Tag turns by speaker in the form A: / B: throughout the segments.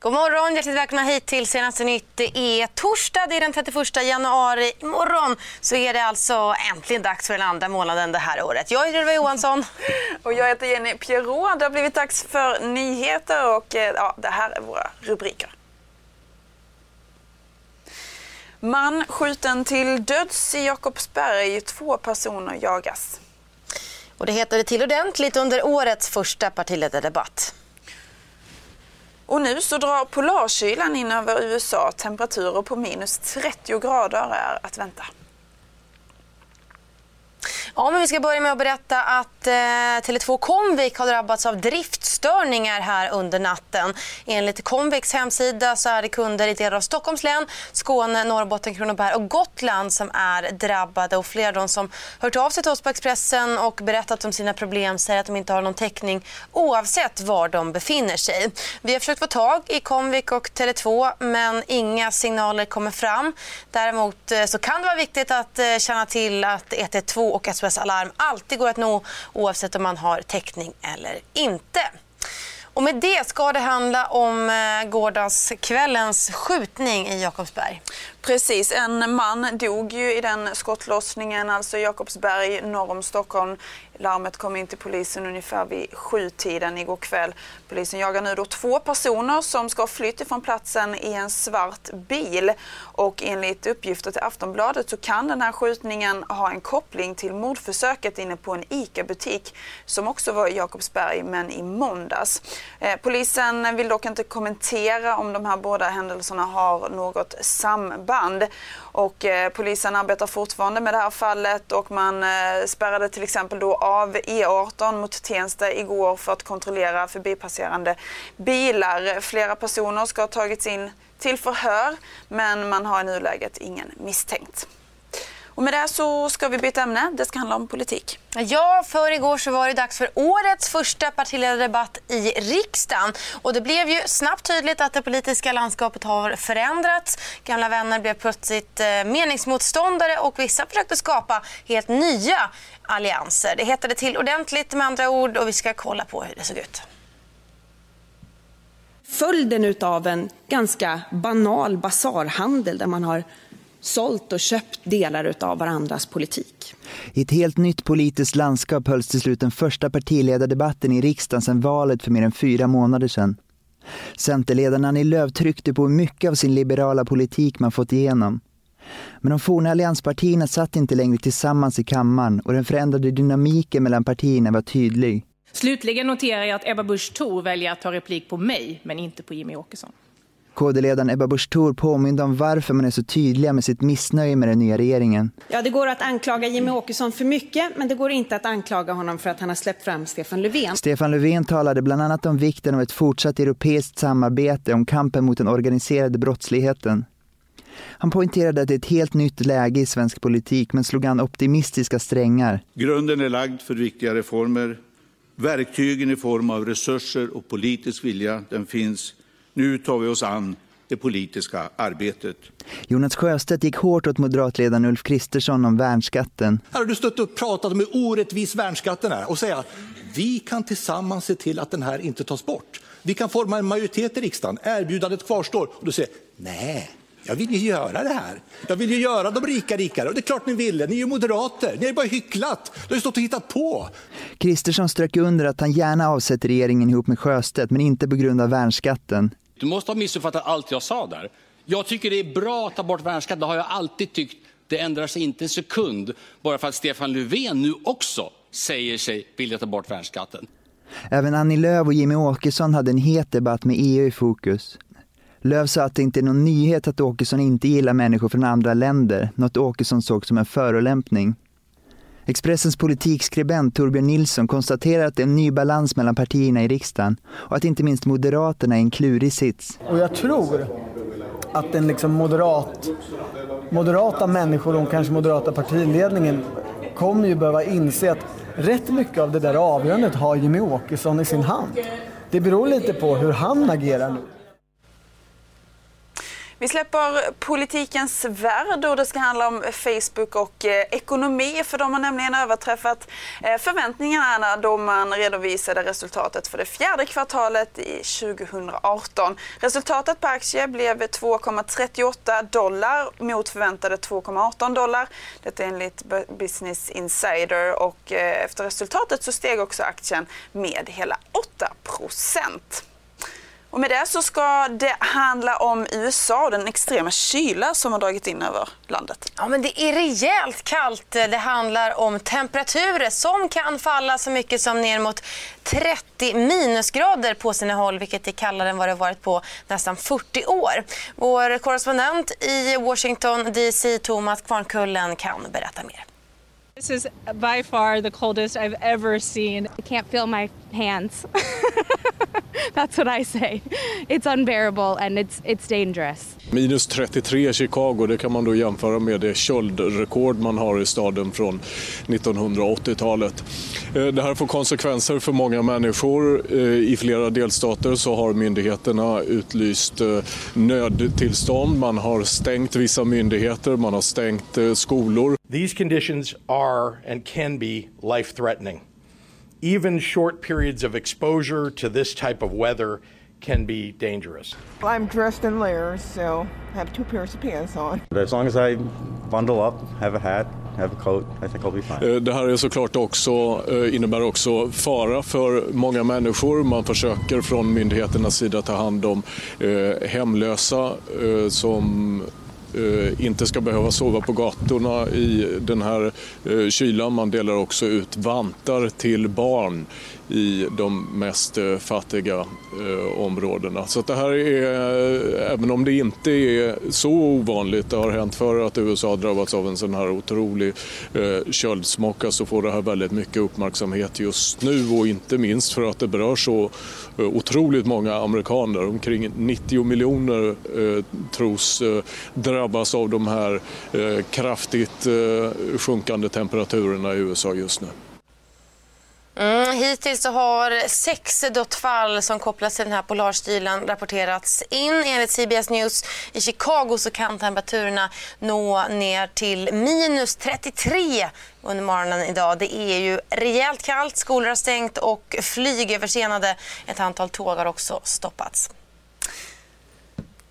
A: God morgon, hjärtligt välkomna hit till senaste nytt. Det är torsdag, det är den 31 januari. Imorgon så är det alltså äntligen dags för den andra månaden det här året. Jag heter Ylva Johansson.
B: Och jag heter Jenny Pierrot. Det har blivit dags för nyheter och eh, ja, det här är våra rubriker. Man skjuten till döds i Jakobsberg. Två personer jagas.
A: Och det heter det till ordentligt under årets första partiledardebatt.
B: Och nu så drar polarkylan in över USA. Temperaturer på minus 30 grader är att vänta.
A: Ja, men vi ska börja med att berätta att eh, Tele2 Comvik har drabbats av driftstörningar här under natten. Enligt Comviks hemsida så är det kunder i delar av Stockholms län, Skåne, Norrbotten, Kronoberg och Gotland som är drabbade. Och flera av de som hört av sig till oss på Expressen och berättat om sina problem säger att de inte har någon täckning oavsett var de befinner sig. Vi har försökt få tag i Comvik och Tele2 men inga signaler kommer fram. Däremot eh, så kan det vara viktigt att eh, känna till att 112 och SOS Alarm alltid går att nå oavsett om man har täckning eller inte. Och med det ska det handla om eh, gårdagskvällens skjutning i Jakobsberg.
B: Precis, en man dog ju i den skottlossningen, alltså Jakobsberg norr om Stockholm. Larmet kom in till polisen ungefär vid sjutiden igår kväll. Polisen jagar nu då två personer som ska ha flytt ifrån platsen i en svart bil. Och enligt uppgifter till Aftonbladet så kan den här skjutningen ha en koppling till mordförsöket inne på en ICA-butik som också var i Jakobsberg men i måndags. Eh, polisen vill dock inte kommentera om de här båda händelserna har något samband. Och eh, polisen arbetar fortfarande med det här fallet och man eh, spärrade till exempel då av E18 mot Tensta igår för att kontrollera förbipasserande bilar. Flera personer ska ha tagits in till förhör men man har i nuläget ingen misstänkt. Och med det så ska vi byta ämne. Det ska handla om politik.
A: Ja, för igår så var det dags för årets första partiledardebatt i riksdagen. Och det blev ju snabbt tydligt att det politiska landskapet har förändrats. Gamla vänner blev plötsligt eh, meningsmotståndare och vissa försökte skapa helt nya allianser. Det hettade till ordentligt med andra ord och vi ska kolla på hur det såg ut.
C: Följden av en ganska banal basarhandel där man har sålt och köpt delar av varandras politik.
D: I ett helt nytt politiskt landskap hölls till slut den första partiledardebatten i riksdagen sedan valet för mer än fyra månader sedan. Centerledaren Annie Lööf tryckte på hur mycket av sin liberala politik man fått igenom. Men de forna allianspartierna satt inte längre tillsammans i kammaren och den förändrade dynamiken mellan partierna var tydlig.
E: Slutligen noterar jag att Ebba Busch Thor väljer att ta replik på mig, men inte på Jimmy Åkesson.
D: KD-ledaren Ebba Busch Thor påminde om varför man är så tydliga med sitt missnöje med den nya regeringen.
C: Ja, det går att anklaga Jimmy Åkesson för mycket, men det går inte att anklaga honom för att han har släppt fram Stefan Löfven.
D: Stefan Löfven talade bland annat om vikten av ett fortsatt europeiskt samarbete om kampen mot den organiserade brottsligheten. Han poängterade att det är ett helt nytt läge i svensk politik, men slog an optimistiska strängar.
F: Grunden är lagd för viktiga reformer. Verktygen i form av resurser och politisk vilja, den finns. Nu tar vi oss an det politiska arbetet.
D: Jonas Sjöstedt gick hårt åt moderatledaren Ulf Kristersson om värnskatten.
G: Här har du stått och pratat om hur orättvis värnskatten är och säga vi kan tillsammans se till att den här inte tas bort. Vi kan forma en majoritet i riksdagen, erbjudandet kvarstår. Och du säger nej, jag vill ju göra det här. Jag vill ju göra de rika rikare. Och det är klart ni ville. Ni är ju moderater. Ni har ju bara hycklat. Du har ju stått och hittat på.
D: Kristersson strök under att han gärna avsätter regeringen ihop med Sjöstedt, men inte på grund av värnskatten.
H: Du måste ha missuppfattat allt jag sa där. Jag tycker det är bra att ta bort värnskatten. Det har jag alltid tyckt. Det ändrar sig inte en sekund bara för att Stefan Löfven nu också säger sig vilja ta bort värnskatten.
D: Även Annie Lööf och Jimmy Åkesson hade en het debatt med EU i fokus. Lööf sa att det inte är någon nyhet att Åkesson inte gillar människor från andra länder, något Åkesson såg som en förolämpning. Expressens politikskribent Torbjörn Nilsson konstaterar att det är en ny balans mellan partierna i riksdagen och att inte minst Moderaterna är en klurig sits.
I: Och jag tror att den liksom moderat moderata människor och kanske moderata partiledningen kommer ju behöva inse att rätt mycket av det där avgörandet har Jimmy Åkesson i sin hand. Det beror lite på hur han agerar nu.
B: Vi släpper politikens värld och det ska handla om Facebook och eh, ekonomi för de har nämligen överträffat eh, förväntningarna då man redovisade resultatet för det fjärde kvartalet i 2018. Resultatet per aktie blev 2,38 dollar mot förväntade 2,18 dollar. Detta enligt Business Insider och eh, efter resultatet så steg också aktien med hela 8 procent. Och med det så ska det handla om USA och den extrema kyla som har dragit in över landet.
A: Ja, men det är rejält kallt. Det handlar om temperaturer som kan falla så mycket som ner mot 30 minusgrader på sina håll, vilket är kallare än vad det varit på nästan 40 år. Vår korrespondent i Washington DC, Thomas Kvarnkullen, kan berätta mer.
J: This is by far the coldest I've ever seen.
K: I can't feel my hands. That's what I say. It's unbearable and it's, it's dangerous.
L: Minus 33 i Chicago, det kan man då jämföra med det köldrekord man har i staden från 1980-talet. Eh, det här får konsekvenser för många människor. Eh, I flera delstater så har myndigheterna utlyst eh, nödtillstånd. Man har stängt vissa myndigheter, man har stängt skolor.
M: These conditions are and can be life threatening. Even short periods of exposure to this type of weather can be dangerous.
N: I'm dressed in layers, so I have two pairs of pants on.
O: As long as I bundle up, have a hat, have a coat, I think I'll be fine.
L: Det här är såklart också, innebär också fara för många människor. Man försöker från myndigheternas sida ta hand om hemlösa som Eh, inte ska behöva sova på gatorna i den här eh, kylan. Man delar också ut vantar till barn i de mest eh, fattiga områdena. Så det här är, även om det inte är så ovanligt, det har hänt förr att USA har drabbats av en sån här otrolig köldsmocka så får det här väldigt mycket uppmärksamhet just nu och inte minst för att det berör så otroligt många amerikaner. Omkring 90 miljoner tros drabbas drabbas av de här eh, kraftigt eh, sjunkande temperaturerna i USA just nu.
A: Mm, hittills så har sex dödsfall som kopplas till den här polarstilen rapporterats in. Enligt CBS News i Chicago så kan temperaturerna nå ner till minus 33 under morgonen idag. Det är ju rejält kallt, skolor har stängt och flyg är försenade. Ett antal tåg har också stoppats.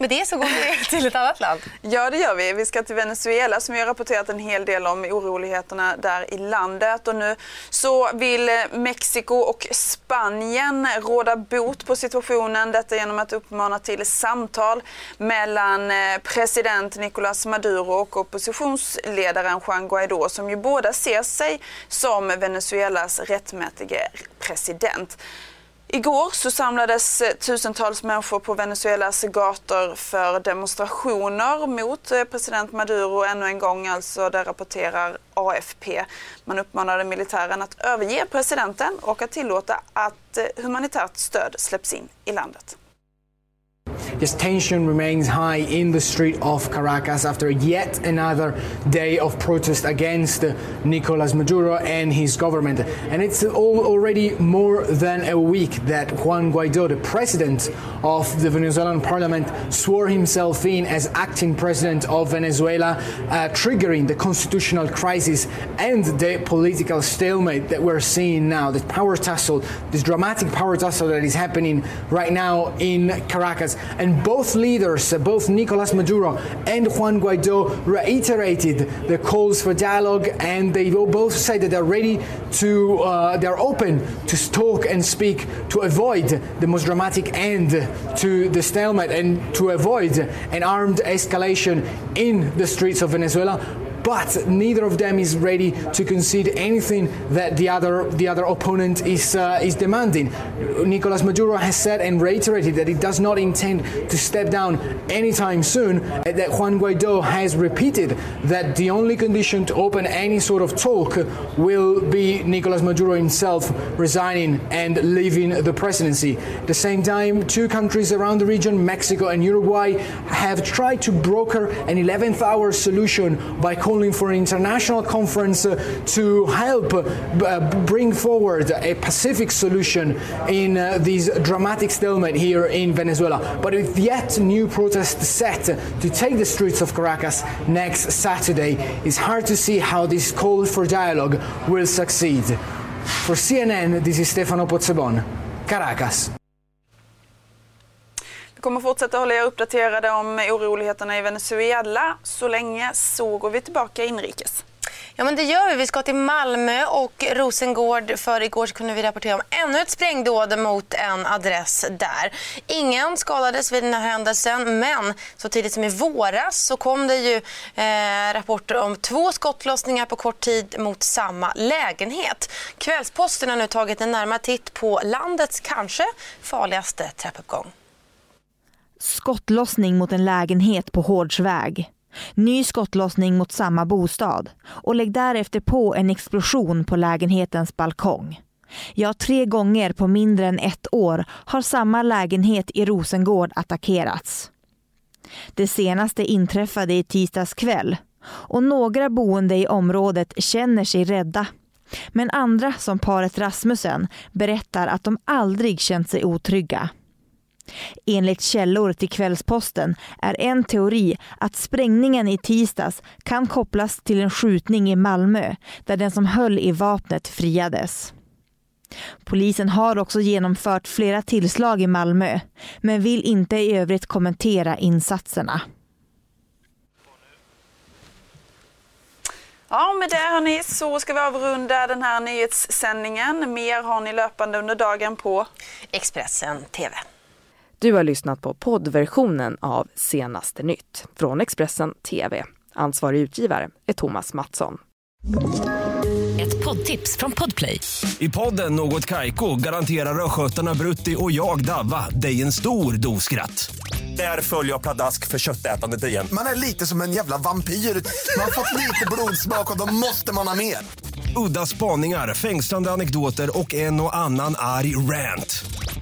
A: Med det så går vi till ett annat land.
B: Ja, det gör vi. Vi ska till Venezuela som vi har rapporterat en hel del om oroligheterna där i landet. Och nu så vill Mexiko och Spanien råda bot på situationen. Detta genom att uppmana till samtal mellan eh, president Nicolás Maduro och oppositionsledaren Juan Guaidó som ju båda ser sig som Venezuelas rättmätige president. Igår så samlades eh, tusentals människor på Venezuelas gator för demonstrationer mot eh, president Maduro ännu en gång, alltså det rapporterar AFP. Man uppmanade militären att överge presidenten och att tillåta att eh, humanitärt stöd släpps in i landet.
P: Yes, tension remains high in the street of Caracas after yet another day of protest against Nicolas Maduro and his government. And it's already more than a week that Juan Guaido, the president of the Venezuelan parliament, swore himself in as acting president of Venezuela, uh, triggering the constitutional crisis and the political stalemate that we're seeing now, the power tussle, this dramatic power tussle that is happening right now in Caracas. And both leaders, both Nicolas Maduro and Juan Guaido, reiterated the calls for dialogue, and they both said that they're ready to, uh, they're open to talk and speak to avoid the most dramatic end to the stalemate and to avoid an armed escalation in the streets of Venezuela but neither of them is ready to concede anything that the other the other opponent is uh, is demanding. Nicolas Maduro has said and reiterated that he does not intend to step down anytime soon. That Juan Guaido has repeated that the only condition to open any sort of talk will be Nicolas Maduro himself resigning and leaving the presidency. At the same time, two countries around the region, Mexico and Uruguay, have tried to broker an 11th hour solution by calling for an international conference uh, to help uh, bring forward a Pacific solution in uh, this dramatic stalemate here in Venezuela. But with yet new protests set to take the streets of Caracas next Saturday, it's hard to see how this call for dialogue will succeed. For CNN, this is Stefano Pozzebon, Caracas.
B: Vi kommer fortsätta hålla er uppdaterade om oroligheterna i Venezuela. Så länge så går vi tillbaka inrikes.
A: Ja, men det gör vi. Vi ska till Malmö och Rosengård. För igår så kunde vi rapportera om ännu ett sprängdåd mot en adress där. Ingen skadades vid den här händelsen, men så tidigt som i våras så kom det ju eh, rapporter om två skottlossningar på kort tid mot samma lägenhet. Kvällsposten har nu tagit en närmare titt på landets kanske farligaste trappuppgång.
Q: Skottlossning mot en lägenhet på Hårdsväg. Ny skottlossning mot samma bostad och lägg därefter på en explosion på lägenhetens balkong. Ja, tre gånger på mindre än ett år har samma lägenhet i Rosengård attackerats. Det senaste inträffade i tisdags kväll och några boende i området känner sig rädda. Men andra, som paret Rasmussen, berättar att de aldrig känt sig otrygga. Enligt källor till Kvällsposten är en teori att sprängningen i tisdags kan kopplas till en skjutning i Malmö där den som höll i vapnet friades. Polisen har också genomfört flera tillslag i Malmö men vill inte i övrigt kommentera insatserna.
B: Ja, med det hörni så ska vi avrunda den här nyhetssändningen. Mer har ni löpande under dagen på
A: Expressen TV.
R: Du har lyssnat på poddversionen av Senaste nytt från Expressen TV. Ansvarig utgivare är Thomas Mattsson.
S: Ett poddtips från Podplay. I podden Något Kaiko garanterar östgötarna Brutti och jag, Davva, dig en stor dos skratt. Där följer jag pladask för köttätandet igen.
T: Man är lite som en jävla vampyr. Man har fått lite blodsmak och då måste man ha mer.
S: Udda spaningar, fängslande anekdoter och en och annan arg rant.